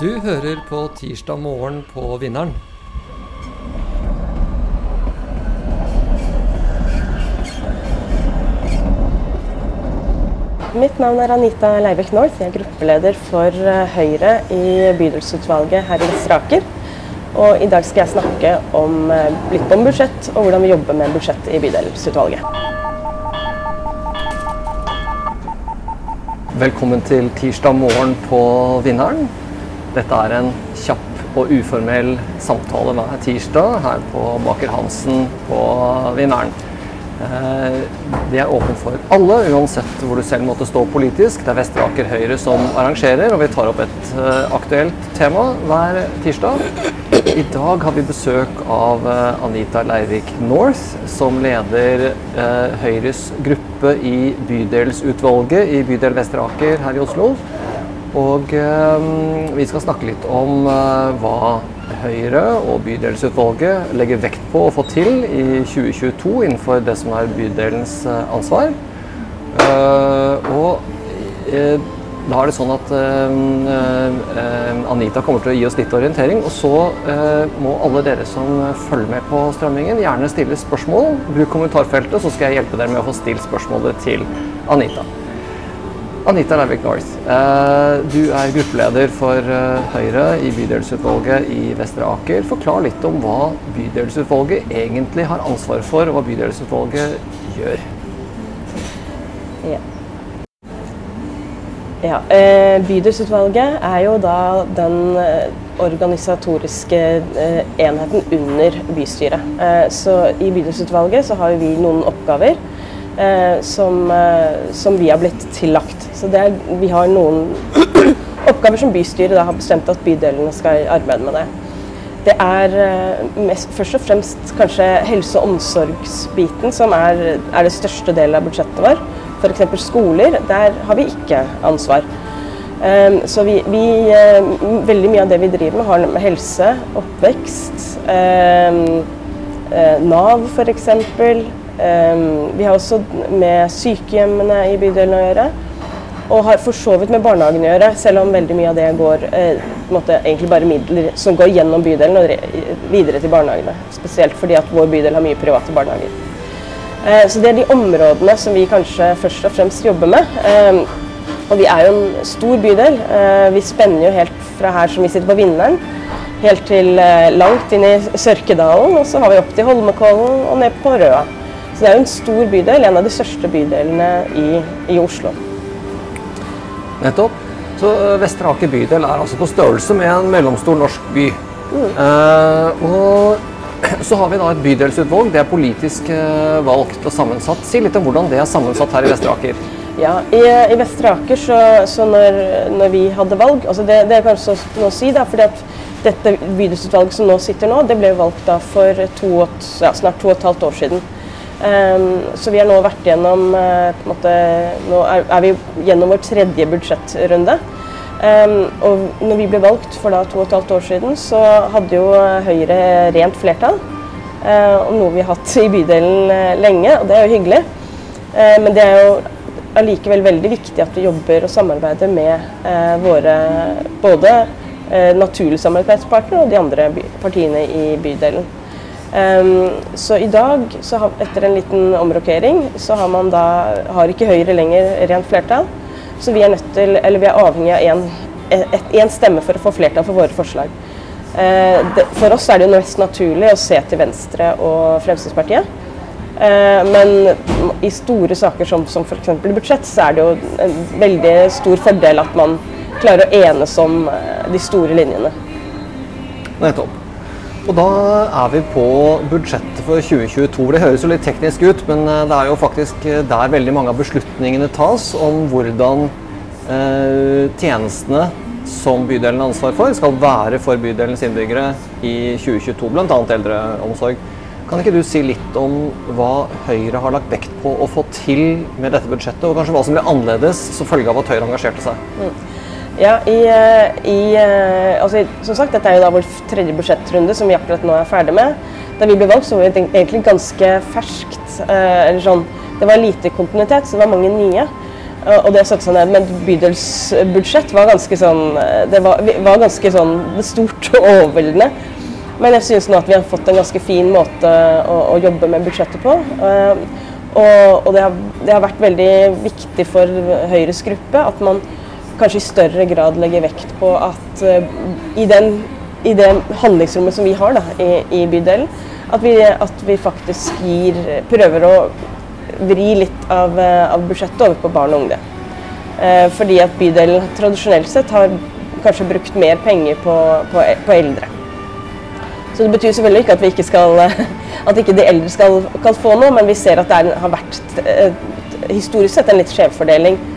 Du hører på Tirsdag morgen på Vinneren. Mitt navn er Anita Leivek North. Jeg er gruppeleder for eh, Høyre i bydelsutvalget her i Vestre Aker. Og i dag skal jeg snakke om, eh, litt om budsjett og hvordan vi jobber med budsjett i bydelsutvalget. Velkommen til tirsdag morgen på Vinneren. Dette er en kjapp og uformell samtale hver tirsdag her på Baker Hansen på Vinneren. Eh, Det er åpent for alle, uansett hvor du selv måtte stå politisk. Det er Vestre Aker Høyre som arrangerer, og vi tar opp et eh, aktuelt tema hver tirsdag. I dag har vi besøk av eh, Anita Leivik North, som leder Høyres gruppe i bydelsutvalget i bydel Vestre Aker her i Oslo. Og eh, vi skal snakke litt om eh, hva Høyre og bydelsutvalget legger vekt på å få til i 2022 innenfor det som er bydelens eh, ansvar. Eh, og da er det sånn at eh, eh, Anita kommer til å gi oss litt orientering. Og så må alle dere som følger med på strømmingen, gjerne stille spørsmål. Bruk kommentarfeltet, så skal jeg hjelpe dere med å få stilt spørsmålet til Anita. Anita Leivik North, eh, du er gruppeleder for eh, Høyre i bydelsutvalget i Vestre Aker. Forklar litt om hva bydelsutvalget egentlig har ansvar for, og hva bydelsutvalget gjør. Ja. Ja, eh, Bydelsutvalget er jo da den organisatoriske enheten under bystyret. Så i Bydelsutvalget så har vi noen oppgaver som vi har blitt tillagt. Så det vi har noen oppgaver som bystyret har bestemt at bydelene skal arbeide med det. Det er eh, mest, først og fremst kanskje helse- og omsorgsbiten som er, er det største delen av budsjettet vår. F.eks. skoler, der har vi ikke ansvar. Um, så vi, vi eh, Veldig mye av det vi driver med, har med helse, oppvekst, um, eh, Nav f.eks. Um, vi har også med sykehjemmene i bydelen å gjøre. Og har for så vidt med barnehagen å gjøre, selv om veldig mye av det går eh, måte, egentlig bare midler som går gjennom bydelen og videre til barnehagene. Spesielt fordi at vår bydel har mye private barnehager. Eh, så det er de områdene som vi kanskje først og fremst jobber med. Eh, og vi er jo en stor bydel. Eh, vi spenner jo helt fra her som vi sitter på Vinneren, helt til eh, langt inn i Sørkedalen. Og så har vi opp til Holmenkollen og ned på Røa. Så det er jo en stor bydel, en av de største bydelene i, i Oslo. Nettopp. Så eh, Vestre Aker bydel er altså på størrelse med en mellomstor norsk by. Eh, og så har vi da et bydelsutvalg. Det er politisk eh, valgt og sammensatt. Si litt om hvordan det er sammensatt her i Vestre Aker. Ja, I, i Vestre Aker, så, så når, når, vi hadde valg altså det, det er kanskje noe å si, da, fordi at dette bydelsutvalget som nå sitter nå, det ble valgt da for to, ja, snart to og et halvt år siden. Um, så vi har nå vært gjennom en måte, Nå er, vi gjennom vår tredje budsjettrunde. Um, og når vi ble valgt for da to og et halvt år siden, så hadde jo Høyre rent flertall. Uh, og noe vi har hatt i bydelen uh, lenge, og det er jo hyggelig. men det er jo allikevel veldig viktig at vi jobber og samarbeider med våre både naturlige samarbeidspartnere og de andre partiene i bydelen. Um, så i dag, så har, etter en liten omrokering, så har man da har ikke Høyre lenger rent flertall. Så vi er nødt til, eller vi er avhengig av én stemme for å få flertall for våre forslag. Det, for oss er det jo mest naturlig å se til Venstre og Fremskrittspartiet. Uh, men i store saker som, som f.eks. budsjett, så er det jo en veldig stor fordel at man klarer å enes om uh, de store linjene. Nettopp. Og da er vi på budsjettet for 2022. Det høres jo litt teknisk ut, men det er jo faktisk der veldig mange av beslutningene tas om hvordan eh, tjenestene som bydelen har ansvar for, skal være for bydelens innbyggere i 2022, bl.a. eldreomsorg. Kan ikke du si litt om hva Høyre har lagt vekt på å få til med dette budsjettet, og kanskje hva som blir annerledes som følge av at Høyre engasjerte seg? Mm. Ja, i, i, altså, som sagt, Dette er jo da vår tredje budsjettrunde som vi akkurat nå er ferdig med. Da vi ble valgt, så var det egentlig ganske ferskt. eller sånn, Det var lite kontinuitet, så det var mange nye. Og det å sette seg ned med et bydelsbudsjett var ganske sånn Det var, var ganske sånn stort og overveldende. Men jeg syns nå at vi har fått en ganske fin måte å, å jobbe med budsjettet på. Og, og det, har, det, har, vært veldig viktig for Høyres gruppe at man kanskje i større grad legger vekt på at uh, i, den, i, det handlingsrommet som vi har da, i, i bydelen, at vi, at vi, faktisk gir, prøver å vri litt av, av budsjettet over på barn og unge. Uh, fordi at bydelen tradisjonelt sett har kanskje brukt mer penger på, på, på eldre. Så det betyr selvfølgelig ikke at, ikke skal, at ikke de eldre skal, skal få noe, men vi ser at det er, har vært historisk sett en litt skjevfordeling eh,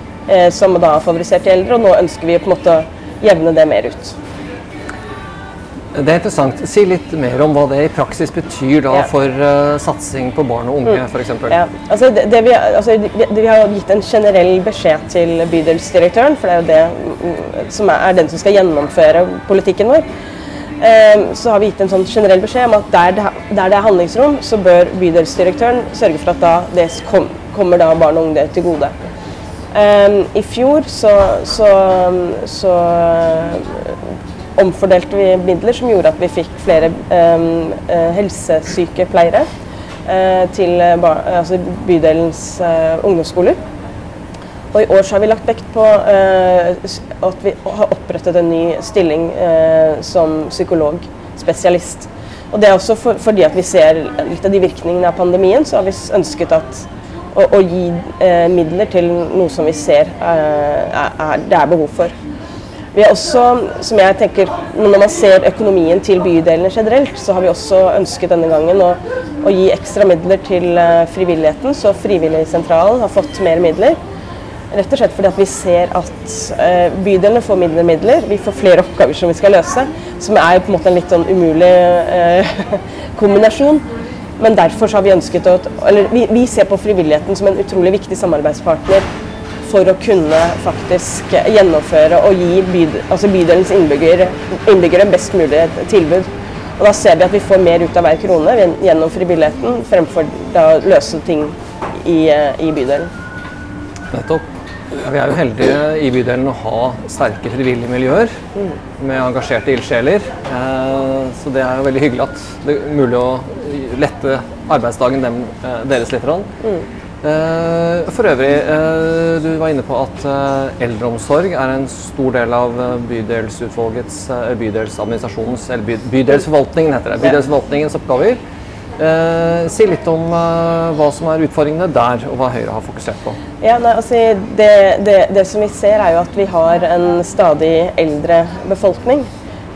som da har favorisert de eldre, og nå ønsker vi på en måte å jevne det mer ut. Det er interessant. Si litt mer om hva det i praksis betyr da ja. for uh, satsing på barn og unge mm. f.eks. Ja. Altså, det, det vi, altså, vi, vi, har gitt en generell beskjed til bydelsdirektøren, for det er jo det mm, som er, er den som skal gjennomføre politikken vår. Ehm, så har vi gitt en sånn generell beskjed om at der det, der det er handlingsrom, så bør bydelsdirektøren sørge for at da det kom, kommer da barn og unge til gode. Um, I fjor så, så, så, omfordelte vi midler som gjorde at vi fikk flere um, helsesykepleiere uh, til altså bydelens uh, ungdomsskoler. Og i år så har vi lagt vekt på uh, at vi har opprettet en ny stilling uh, som psykologspesialist. Og det er også for, fordi at vi ser litt av de virkningene av pandemien, så har vi ønsket at, å, å gi eh, midler til noe som vi ser eh, er, det er behov for. Vi har også, som jeg tenker, Når man ser økonomien til bydelene generelt, så har vi også ønsket denne gangen å, å gi ekstra midler til frivilligheten. Så Frivilligsentralen har fått mer midler. Rett og slett fordi vi ser at uh, bydelene får mindre midler. Vi får flere oppgaver som vi skal løse. Som er på en måte en litt sånn umulig uh, kombinasjon. Men derfor har vi ønsket å Eller vi, vi, ser på frivilligheten som en utrolig viktig samarbeidspartner for å kunne faktisk gjennomføre og gi byd, altså bydelens innbyggere, innbyggere best mulig tilbud. Og da ser vi at vi får mer ut av hver krone gjennom frivilligheten, fremfor å løse ting i, i bydelen. Nettopp. Vi er jo heldige i bydelen å ha sterke frivillige miljøer med engasjerte ildsjeler. Eh, så det er jo veldig hyggelig at det er mulig å lette arbeidsdagen dem, eh, deres litt. Eh, for øvrig, du var inne på at eldreomsorg er en stor del av bydelsutvalgets, bydelsadministrasjonens, eller bydelsforvaltningen heter det, bydelsforvaltningens oppgaver. Eh, si litt om eh, hva som er utfordringene der, og hva Høyre har fokusert på. Ja, nei, altså, det, det, det, som vi ser, er jo at vi har en stadig eldre befolkning.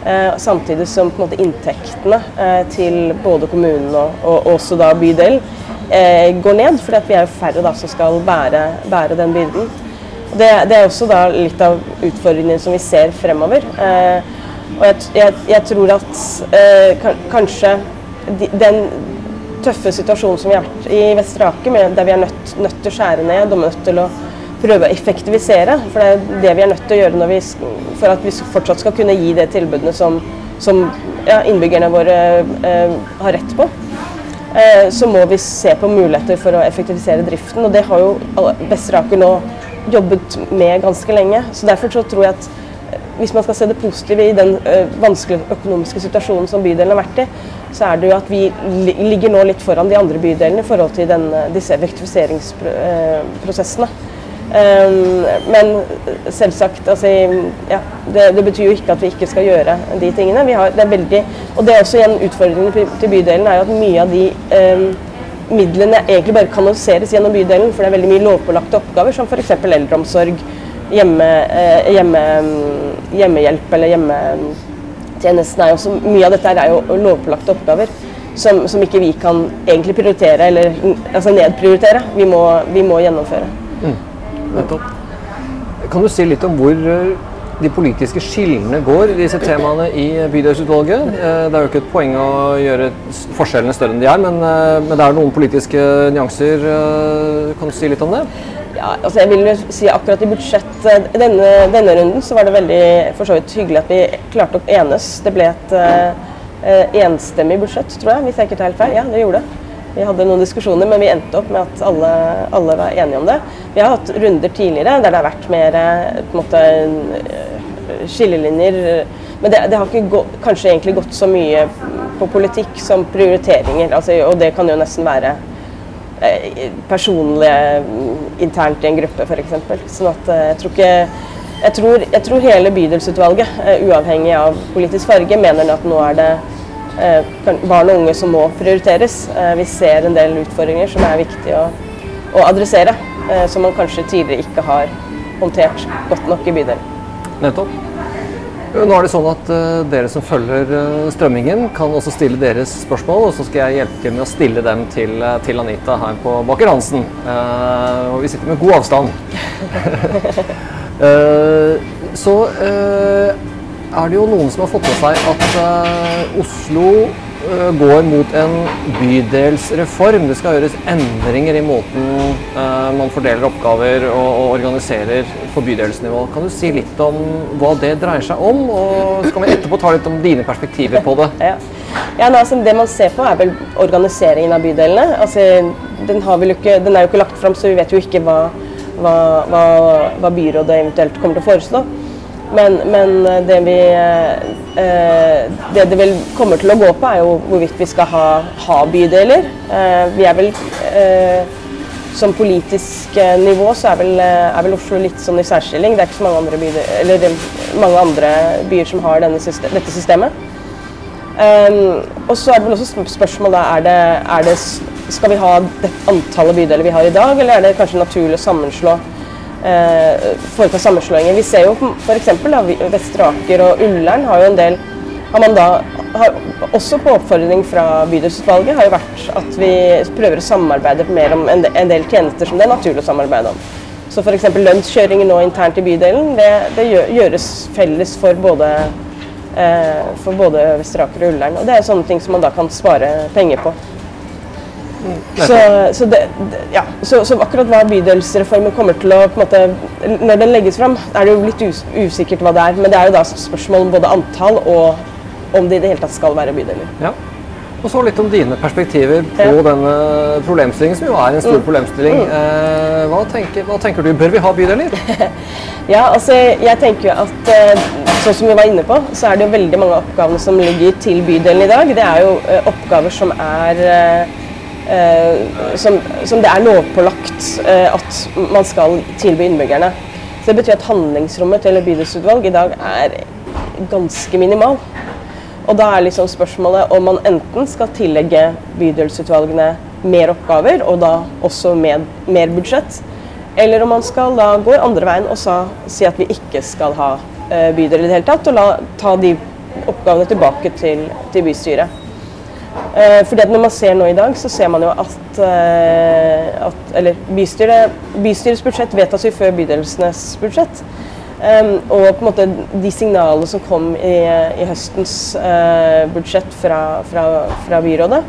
Eh, samtidig som måte, inntektene eh, til både kommunen og, og, også da bydel eh, går ned, fordi vi er jo færre da, som skal bære, bære den byrden. Det, det, er også da litt av utfordringene som vi ser fremover. Eh, og jeg, jeg, jeg, tror at kanskje den tøffe situasjonen som vi har vært i Vestre Aker, der vi er nødt, nødt, til å skjære ned og nødt til å prøve å effektivisere. For det er det vi er nødt til å gjøre vi, for at vi fortsatt skal kunne gi de tilbudene som, som ja, innbyggerne våre eh, har rett på. Eh, så må vi se på muligheter for å effektivisere driften, og det har jo Vestre Aker nå jobbet med ganske lenge. Så derfor så tror jeg at hvis man skal se det positive i den ø, vanskelige økonomiske situasjonen som bydelen har vært i, så er det jo at vi ligger nå litt foran de andre bydelene i forhold til den, disse effektiviseringsprosessene. Um, men selvsagt altså, ja, det, det, betyr jo ikke at vi ikke skal gjøre de tingene. Har, det veldig, og det er også en utfordring til bydelen er jo at mye av de um, midlene egentlig bare kanaliseres gjennom bydelen. For det er veldig mye lovpålagte oppgaver, som f.eks. eldreomsorg, hjemme, eh, hjemme, hjemmehjelp eller hjemmetjenesten er jo så, Mye av dette er jo lovpålagte oppgaver som, som, ikke vi kan egentlig prioritere eller altså nedprioritere. Vi må, vi må gjennomføre. Mm. Nettopp. Kan du si litt om hvor eh, de politiske skillene går i disse temaene i bydelsutvalget? Eh, det er jo ikke et poeng å gjøre forskjellene større enn de er, men det er noen politiske nyanser. Kan du si litt om det? Ja, altså jeg vil si akkurat i budsjett denne, denne, runden så var det veldig for så vidt hyggelig at vi klarte å enes. Det ble et uh, enstemmig budsjett, tror jeg, hvis jeg ikke tar helt feil. Ja, det gjorde det. Vi hadde noen diskusjoner, men vi endte opp med at alle, alle var enige om det. Vi har hatt runder tidligere der det har vært mer eh, på en måte, skillelinjer. Men det, det har ikke gå, kanskje egentlig gått så mye på politikk som prioriteringer. Altså, og det kan jo nesten være personlige internt i en gruppe, f.eks. Sånn at jeg tror ikke jeg tror, jeg tror hele bydelsutvalget, uavhengig av politisk farge, mener at nå er det Eh, barn og unge som må prioriteres. Eh, vi ser en del utfordringer som er viktig å, å adressere, eh, som man kanskje tidligere ikke har håndtert godt nok i bydelen. Nettopp. Nå er det sånn at uh, Dere som følger uh, strømmingen, kan også stille deres spørsmål. Og så skal jeg hjelpe med å stille dem til, uh, til Anita her på Baker Hansen. og vi sitter med god avstand. så er det jo noen som har fått med seg at uh, Oslo uh, går mot en bydelsreform. Det skal gjøres endringer i måten uh, man fordeler oppgaver og, organiserer på bydelsnivå. Kan du si litt om hva det dreier seg om, og så kan vi etterpå ta litt om dine perspektiver på det? Ja. Ja, altså, det man ser på, er vel organiseringen av bydelene. Altså, den, ikke, den, er jo ikke lagt fram, så vi vet jo ikke hva, hva, hva, hva byrådet eventuelt kommer til å foreslå. Men, men eh, det vi eh, Det det vel kommer til å gå på, er jo hvorvidt vi skal ha, ha bydeler. Eh, vi er vel som politisk nivå så er vel, er vel, Oslo litt sånn i særstilling. Det er ikke så mange andre, byer, mange andre byer som har system, dette systemet. Um, og så er det vel også spørsmål da, er det, er det, Skal vi ha det antallet bydeler vi har i dag, eller er det kanskje naturlig å sammenslå eh, foreta sammenslåinger. Vi ser jo f.eks. Vestre Aker og Ullern har jo en del har man da, har, også på oppfordring fra bydelsutvalget, har jo vært at vi prøver å samarbeide mer om en, en del tjenester som det er naturlig å samarbeide om. Så f.eks. lønnskjøringer nå internt i bydelen, det, det gjøres felles for både, eh, for både Vestre Aker og Ullern. Og det er sånne ting som man da kan spare penger på. Så, så, det, ja, så, så, akkurat hva bydelsreformen kommer til å på en måte, Når den legges fram, er det jo litt us usikkert hva det er. Men det er jo da spørsmål om både antall og om det i det hele tatt skal være bydeler. Ja. Og så litt om dine perspektiver på ja. denne problemstillingen, som jo er en stor mm. problemstilling. Mm. Eh, hva, tenker, hva, tenker, du, bør vi ha bydeler? ja, altså jeg tenker jo at eh, sånn som vi var inne på, så er det jo veldig mange oppgaver som ligger til bydelen i dag. Det er jo eh, oppgaver som er Eh, som, som, det er lovpålagt eh, at man skal tilby innbyggerne. Så Det betyr at handlingsrommet til bydelsutvalg i dag er ganske minimal. Og da er liksom spørsmålet om man enten skal tillegge bydelsutvalgene mer oppgaver, og da også med mer budsjett, eller om man skal da gå andre veien og sa, si at vi ikke skal ha eh, bydel i det hele tatt, og la, ta de oppgavene tilbake til, til bystyret. Eh, fordi at Når man ser nå i dag, så ser man jo at, eh, at Eller bystyret, bystyrets budsjett vedtas jo før bydelsens budsjett. Um, og på en måte de signalene som kom i, i høstens uh, budsjett fra, fra, fra byrådet,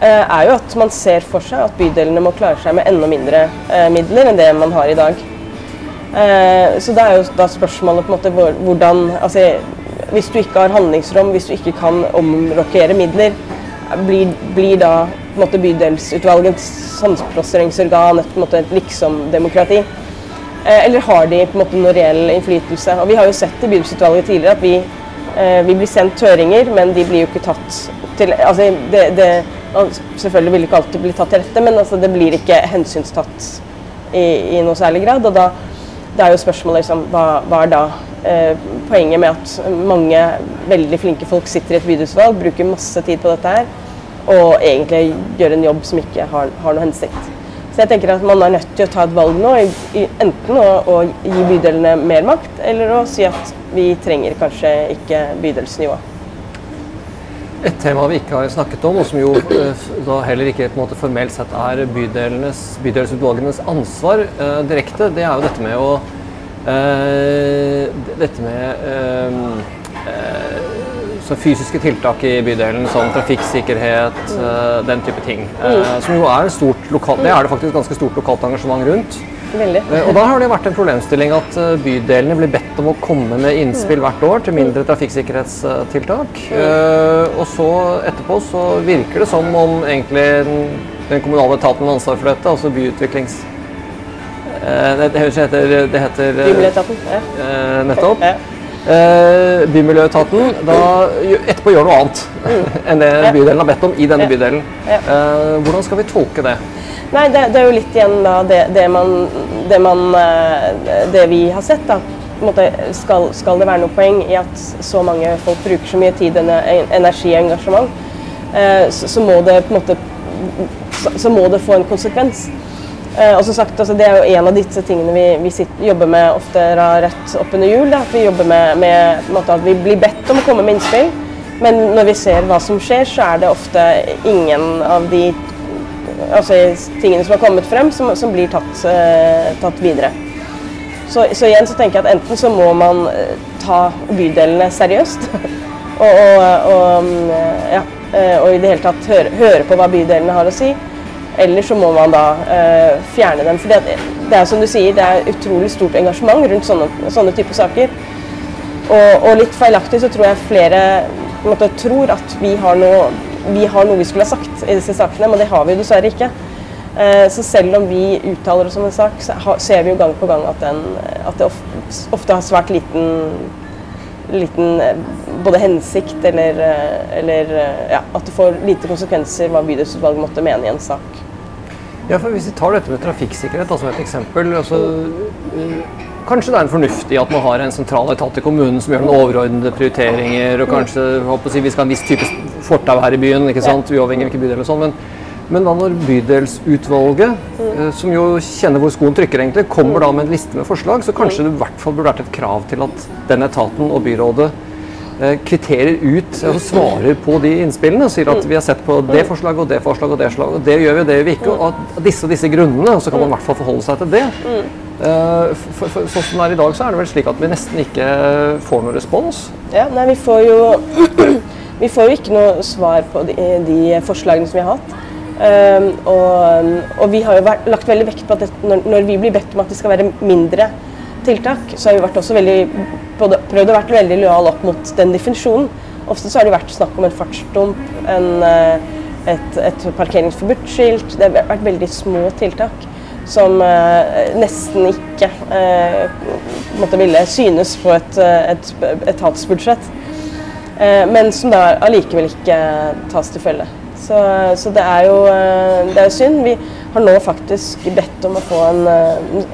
uh, er jo at man ser for seg at bydelene må klare seg med enda mindre uh, midler enn det man har i dag. så det er jo da spørsmålet på en måte hvordan altså, Hvis du ikke har handlingsrom, hvis du ikke kan omrokere midler, blir, blir da måte, bydelsutvalgets sammenslåingsorgan et, måte, et liksom-demokrati? Eh, eller har de på en måte noen reell innflytelse? Og Vi har jo sett i bydelsutvalget tidligere at vi, eh, vi blir sendt høringer, men de blir jo ikke tatt til altså det, det, Selvfølgelig vil ikke alltid bli tatt til rette, men altså, det blir ikke hensynstatt i, i noe særlig grad. og da det er jo spørsmålet liksom, hva, hva er da poenget med at mange veldig flinke folk sitter i et bydelsutvalg, bruker masse tid på dette her, og egentlig gjør en jobb som ikke har, har noe hensikt. Så jeg tenker at man er nødt til å ta et valg nå, enten å, å, gi bydelene mer makt, eller å si at vi trenger kanskje ikke bydelsnivå. Et tema vi ikke har snakket om, og som jo eh, da heller ikke måte formelt sett er bydelsutvalgenes ansvar eh, direkte, det er jo dette med å eh, Dette med eh, eh fysiske tiltak i bydelen, som trafikksikkerhet, eh, den type ting. Mm. som jo er stort lokalt Det er det faktisk ganske stort lokalt engasjement rundt. Veldig. Eh, Og da har det vært en problemstilling at eh, bydelene blir bedt om å komme med innspill hvert år til mindre trafikksikkerhetstiltak. Eh, Og så etterpå så virker det som om egentlig den, den kommunale etaten med ansvar for dette, altså byutviklings... Eh, Det, heter, det heter eh, Bymiljøetaten. Ja. eh, nettopp. Ja. Bymiljøetaten da etterpå gjør noe annet enn det bydelen har bedt om i denne Ja. bydelen. Ja. Hvordan skal vi tolke det? Nei, det, det er jo litt igjen da det, det man, det, man det vi har sett. da. Måte, skal, skal det være noe poeng i at så mange folk bruker så mye tid, ene- energi og engasjement, så, så må det på en måte så, så må det få en konsekvens. Eh, og som sagt, altså, Det er jo en av disse tingene vi, vi sitter, jobber med ofte rett oppunder jul. Da, at vi jobber med, med måte, at vi blir bedt om å komme med innspill. Men når vi ser hva som skjer, så er det ofte ingen av de altså, tingene som har kommet frem, som, som blir tatt, eh, tatt videre. Så, så igjen så tenker jeg at enten så må man eh, ta bydelene seriøst, og, og, og, mm, ja, eh, og i det hele tatt høre, høre på hva bydelene har å si. Eller så må man da eh, fjerne dem. For det, det er som du sier, det er utrolig stort engasjement rundt sånne, sånne typer saker. Og, og litt feilaktig så tror jeg flere måte, tror at vi har, noe, vi har noe vi skulle ha sagt i disse sakene, men det har vi dessverre ikke. Eh, så selv om vi uttaler oss om en sak, så har, ser vi jo gang på gang at, den, at det ofte, ofte har svært liten, liten eh, både hensikt eller, eh, eller eh, ja, at det får lite konsekvenser hva bydelsutvalget måtte mene i en sak. Ja, for Hvis vi tar dette med trafikksikkerhet som et eksempel altså, eh, Kanskje det er en fornuftig at man har en sentral etat i kommunen som gjør noen overordnede prioriteringer, og kanskje håper å si, vi skal ha en viss type fortau her i byen, ikke sant, uavhengig av hvilken bydel og sånn. Men, men da når bydelsutvalget, eh, som jo kjenner hvor skoen trykker, egentlig, kommer da med en liste med forslag, så kanskje det i hvert fall burde vært et krav til at den etaten og byrådet kvitterer ut, altså svarer på de innspillene og sier at vi har sett på det forslaget og det forslaget og det slaget, og det gjør vi, og det gjør vi ikke. Og av disse og disse grunnene, så kan man i hvert fall forholde seg til det. Eh, For, for, sånn som det er i dag, så er det vel slik at vi nesten ikke får noen respons. Ja, nei, vi får jo Vi får jo ikke noe svar på de, de forslagene som vi har hatt. Um, og, og vi har jo vært, lagt veldig vekt på at det, når, når vi blir bedt om at det skal være mindre tiltak, så har vi vært også veldig, prøvd å være veldig lojal opp mot den definisjonen. Ofte så har det vært snakk om en fartsdump, en, eh, et, et parkeringsforbudt-skilt. Det har vært veldig små tiltak som eh, nesten ikke eh, måtte ville synes på et, et etatsbudsjett. Men som da allikevel ikke tas til følge. Så, så det er jo det er synd. Vi har nå faktisk bedt om å få en,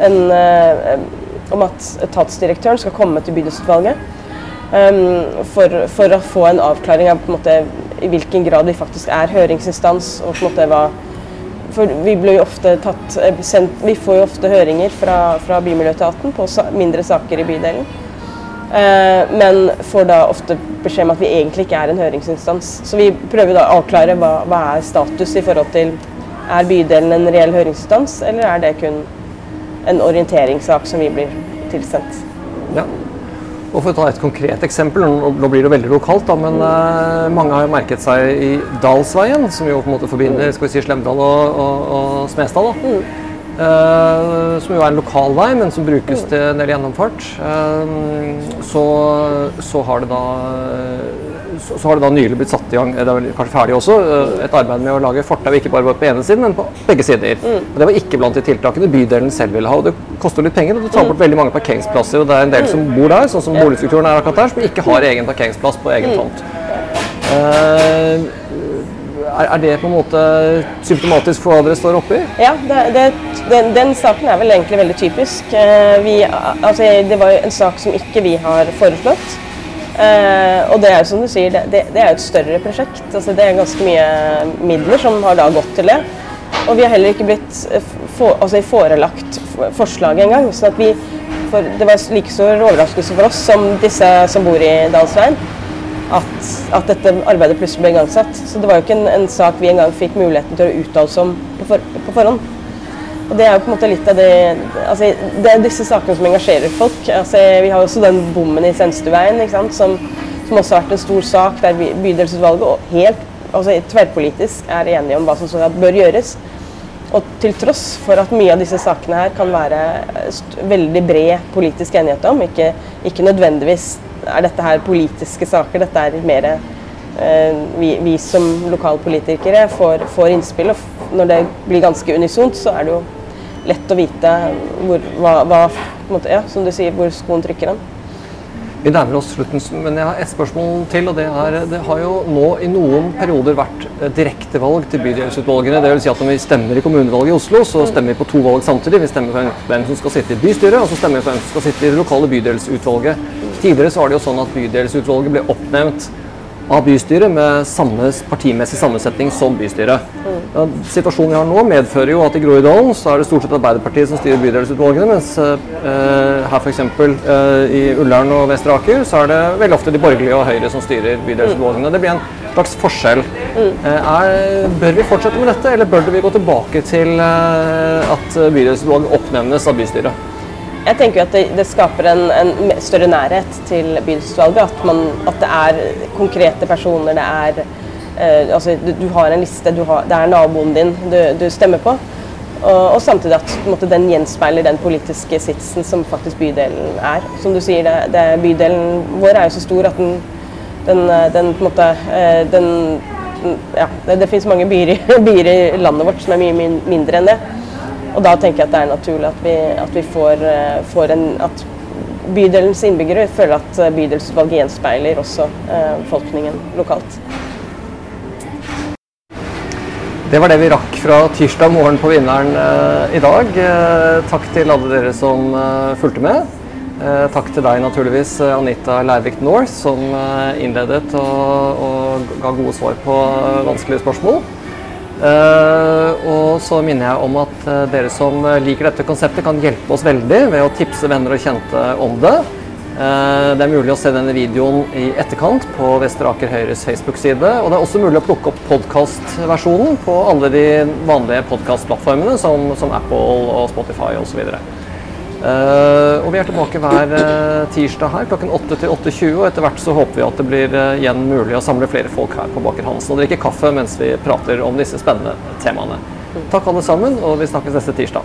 en om at etatsdirektøren skal komme til bydelsutvalget. Um, for, for å få en avklaring av en måte, i hvilken grad vi faktisk er høringsinstans. og på en måte hva for vi, blir jo ofte tatt, eh, sendt, vi får jo ofte høringer fra, fra Bymiljøetaten på sa, mindre saker i bydelen. Eh, men får da ofte beskjed om at vi egentlig ikke er en høringsinstans. Så vi prøver da å avklare hva, hva er status i forhold til Er bydelen en reell høringsinstans, eller er det kun en orienteringssak som vi blir tilsendt? Ja. Og For å ta et konkret eksempel, nå blir det veldig lokalt, da, men eh, mange har jo merket seg i Dalsveien, som jo på en måte forbinder skal vi si, Slemdal og, og, og Smestad. da. Eh, som jo er en lokal vei, men som brukes til en del gjennomfart. Eh, så, så, har det da, så, har det da nylig blitt satt i gang, det er kanskje ferdig også, eh, et arbeid med å lage fortau ikke bare på ene siden, men på begge sider. Og Det var ikke blant de tiltakene bydelen selv ville ha. og Det koster litt penger, og det tar bort veldig mange parkeringsplasser. og Det er en del som bor der, sånn som boligstrukturen er akkurat der, som ikke har egen parkeringsplass på egen tomt. Eh, er, det på en måte symptomatisk for hva dere står oppi? Ja, det, det, den, den saken er vel egentlig veldig typisk. Eh, Vi, altså, det var jo en sak som ikke vi har foreslått. Eh, og det er jo som du sier, det, det, det er et større prosjekt. Altså, det er ganske mye midler som har da gått til det. Og vi har heller ikke blitt eh, for, altså, forelagt forslaget engang. sånn at vi, for det var like stor overraskelse for oss som disse som bor i Dalsveien at, at dette arbeidet plutselig ble igangsatt. Så det var jo ikke en, en sak vi engang fikk muligheten til å uttale oss om på, for, på forhånd. Og det er jo på en måte litt av det altså, Det er disse sakene som engasjerer folk. Altså, vi har også den bommen i sant, som, som også har vært en stor sak, der bydelsutvalget helt altså, tverrpolitisk er enige om hva som bør gjøres. Og til tross for at mye av disse sakene her kan være veldig bred politisk enighet om, ikke, ikke, nødvendigvis er dette her politiske saker, dette er mer eh, vi, vi, som lokalpolitikere får, får, innspill, og når det blir ganske unisont, så er det jo lett å vite hvor, hva, hva måte, ja, som du sier, hvor skoen trykker den. Vi nærmer oss slutten, men jeg har ett spørsmål til. og Det er, det har jo nå i noen perioder vært eh, direktevalg til bydelsutvalgene. Vil si at når vi stemmer i kommunevalget i Oslo, så stemmer vi på to valg samtidig. Vi stemmer for hvem som skal sitte i bystyret, og så stemmer vi for hvem som skal sitte i det lokale bydelsutvalget. Tidligere så var det jo sånn at bydelsutvalget ble oppnevnt av bystyret med samme partimessig sammensetning som bystyret. Ja, situasjonen vi har nå medfører jo at i Groruddalen så er det stort sett Arbeiderpartiet som styrer bydelsutvalgene, mens eh, her f.eks. Eh, i Ullern og Vestre Aker så er det veldig ofte de borgerlige og Høyre som styrer bydelsutvalgene. Det blir en slags forskjell. Eh, er, bør vi fortsette med dette, eller bør vi gå tilbake til eh, at bydelsutvalget oppnevnes av bystyret? Jeg tenker at det, det skaper en, en, større nærhet til bydelsutvalget. At, at, det er konkrete personer. Det er eh, altså, du, du, har en liste. Har, det er naboen din du, du stemmer på. Og, og samtidig at måte, den gjenspeiler den politiske sitsen som faktisk bydelen er. Som du sier, det, det, bydelen vår er jo så stor at den, den, den på en måte eh, den, ja, det, det finnes mange byer, byer i landet vårt som er mye mindre enn det. Og da tenker jeg at det er naturlig at vi, at vi får, eh, får, en At bydelens innbyggere føler at eh, bydelsutvalget gjenspeiler også eh, befolkningen lokalt. Det var det vi rakk fra tirsdag morgen på Vinneren i dag. Takk til alle dere som fulgte med. takk til deg naturligvis, Anita Leirvik North, som innledet og, og ga gode svar på vanskelige spørsmål. Og så minner jeg om at dere som liker dette konseptet, kan hjelpe oss veldig ved å tipse venner og kjente om det. Uh, det er mulig å se denne videoen i etterkant på Vestre Aker Høyres Facebook-side. Og det er også mulig å plukke opp podkastversjonen på alle de vanlige podkastplattformene som, som Apple og Spotify osv. Uh, og vi er tilbake hver tirsdag her klokken 8 til 8.20. Og etter hvert så håper vi at det blir igjen mulig å samle flere folk her på Baker Hansen og drikke kaffe mens vi prater om disse spennende temaene. Takk alle sammen, og vi snakkes neste tirsdag.